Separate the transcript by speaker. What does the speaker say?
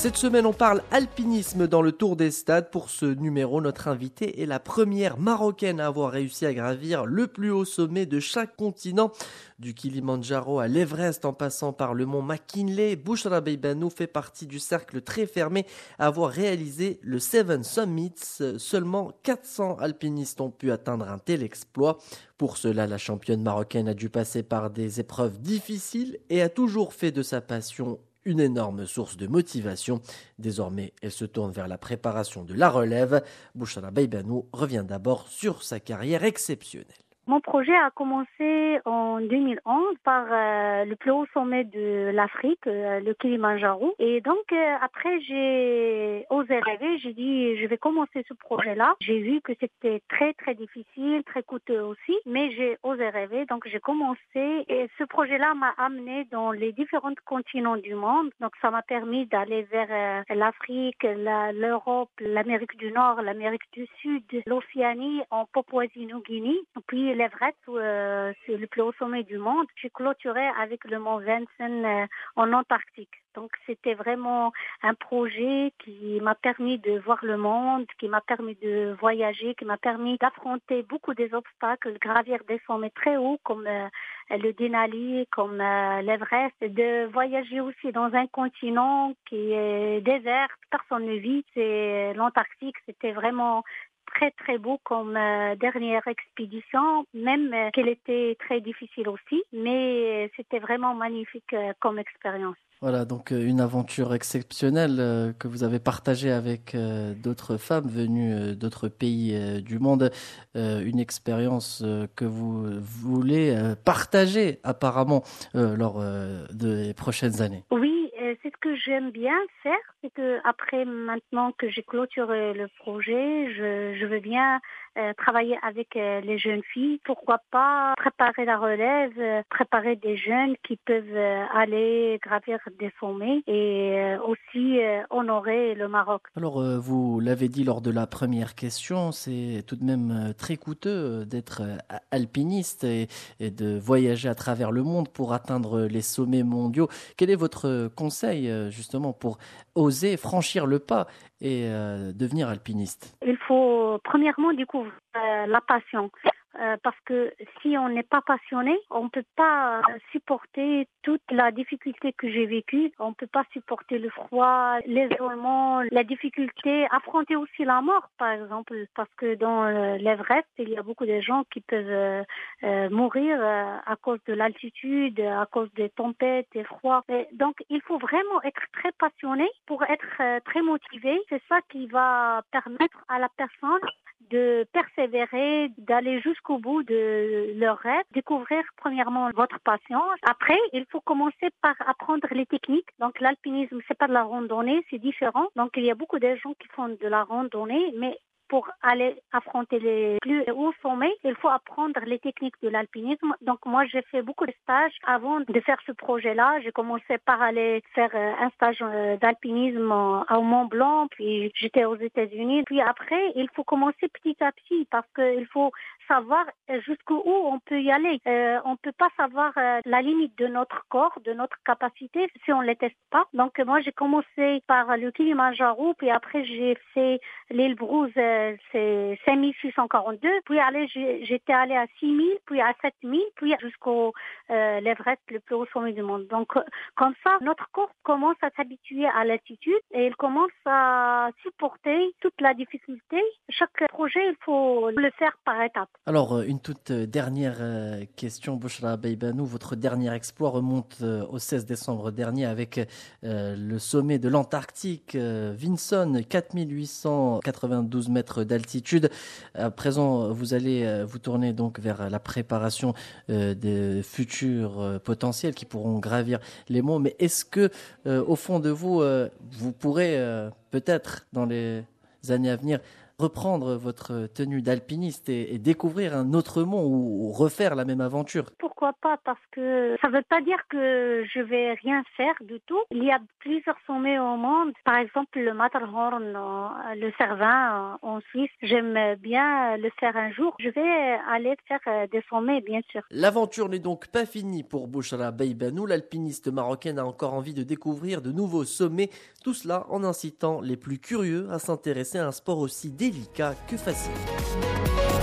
Speaker 1: Cette semaine, on parle alpinisme dans le Tour des Stades. Pour ce numéro, notre invitée est la première marocaine à avoir réussi à gravir le plus haut sommet de chaque continent. Du Kilimandjaro à l'Everest en passant par le mont McKinley, Bouchra Beibanou fait partie du cercle très fermé à avoir réalisé le Seven Summits. Seulement 400 alpinistes ont pu atteindre un tel exploit. Pour cela, la championne marocaine a dû passer par des épreuves difficiles et a toujours fait de sa passion une énorme source de motivation. Désormais, elle se tourne vers la préparation de la relève. Bouchara Beibanou revient d'abord sur sa carrière exceptionnelle.
Speaker 2: Mon projet a commencé en 2011 par euh, le plus haut sommet de l'Afrique, euh, le Kilimanjaro. Et donc euh, après, j'ai osé rêver. J'ai dit, je vais commencer ce projet-là. J'ai vu que c'était très très difficile, très coûteux aussi, mais j'ai osé rêver. Donc j'ai commencé et ce projet-là m'a amené dans les différents continents du monde. Donc ça m'a permis d'aller vers l'Afrique, l'Europe, l'Amérique du Nord, l'Amérique du Sud, l'Océanie, en Papouasie-Nouvelle-Guinée. Puis l'Everest, euh, c'est le plus haut sommet du monde. J'ai clôturé avec le mont Vincennes euh, en Antarctique. Donc c'était vraiment un projet qui m'a permis de voir le monde, qui m'a permis de voyager, qui m'a permis d'affronter beaucoup des obstacles, gravir des sommets très hauts comme euh, le Denali, comme euh, l'Everest, de voyager aussi dans un continent qui est désert, personne ne vit, c'est l'Antarctique, c'était vraiment très très beau comme euh, dernière expédition, même euh, qu'elle était très difficile aussi, mais euh, c'était vraiment magnifique comme expérience.
Speaker 1: Voilà, donc une aventure exceptionnelle que vous avez partagée avec d'autres femmes venues d'autres pays du monde, une expérience que vous voulez partager apparemment lors des prochaines années.
Speaker 2: Oui, que j'aime bien faire, c'est que après maintenant que j'ai clôturé le projet, je, je veux bien euh, travailler avec euh, les jeunes filles. Pourquoi pas préparer la relève, euh, préparer des jeunes qui peuvent aller gravir des sommets et aussi honorer le Maroc.
Speaker 1: Alors, vous l'avez dit lors de la première question, c'est tout de même très coûteux d'être alpiniste et, et, de voyager à travers le monde pour atteindre les sommets mondiaux. Quel est votre conseil justement pour oser franchir le pas et devenir alpiniste?
Speaker 2: Il faut premièrement découvrir euh, la passion. Euh, parce que si on n'est pas passionné, on ne peut pas supporter toute la difficulté que j'ai vécue. On ne peut pas supporter le froid, l'isolement, la difficulté, affronter aussi la mort, par exemple, parce que dans euh, l'Everest, il y a beaucoup de gens qui peuvent euh, mourir à cause de l'altitude, à cause des tempêtes, des froids. donc, il faut vraiment être très passionné pour être très motivé. C'est ça qui va permettre à la personne de persévérer, d'aller jusqu'au bout de leur rêve, découvrir premièrement votre patience. Après, il faut commencer par apprendre les techniques. Donc l'alpinisme, c'est pas de la randonnée, c'est différent. Donc il y a beaucoup de gens qui font de la randonnée, mais pour aller affronter les plus hauts sommets, il faut apprendre les techniques de l'alpinisme. Donc moi, j'ai fait beaucoup de stages avant de faire ce projet-là. J'ai commencé par aller faire euh, un stage euh, d'alpinisme au Mont Blanc, puis j'étais aux États-Unis. Puis après, il faut commencer petit à petit parce qu'il faut savoir jusqu'où on peut y aller. Euh, on peut pas savoir euh, la limite de notre corps, de notre capacité si on les teste pas. Donc moi j'ai commencé par le Kilimanjaro, puis après j'ai fait l'île Brouze, euh, c'est 5642, puis j'étais allé à 6000, puis à 7000, puis jusqu'au euh, l'Everest, le plus haut sommet du monde. Donc comme ça, notre corps commence à s'habituer à l'altitude et il commence à supporter toute la difficulté. Chaque projet, il faut le faire par étapes.
Speaker 1: Alors, euh, une toute euh, dernière euh, question, Bouchra Beibanou. Votre dernier exploit remonte au 16 décembre dernier avec le sommet de l'Antarctique, Vinson, 4892 mètres d'altitude. À présent, vous allez vous tourner donc vers la préparation des futurs potentiels qui pourront gravir les monts. Mais est-ce que, au fond de vous, vous pourrez peut-être, dans les années à venir, reprendre votre tenue d'alpiniste et, découvrir un autre monde ou, refaire la même aventure
Speaker 2: Pourquoi pas Parce que ça ne veut pas dire que je vais rien faire du tout. Il y a plusieurs sommets au monde. Par exemple, le Matterhorn, euh, le Cervin euh, en Suisse. J'aime bien le faire un jour. Je vais aller faire euh, des sommets, bien sûr.
Speaker 1: L'aventure n'est donc pas finie pour Bouchra Beibanou. L'alpiniste marocaine a encore envie de découvrir de nouveaux sommets. Tout cela en incitant les plus curieux à s'intéresser à un sport aussi délicat que facile.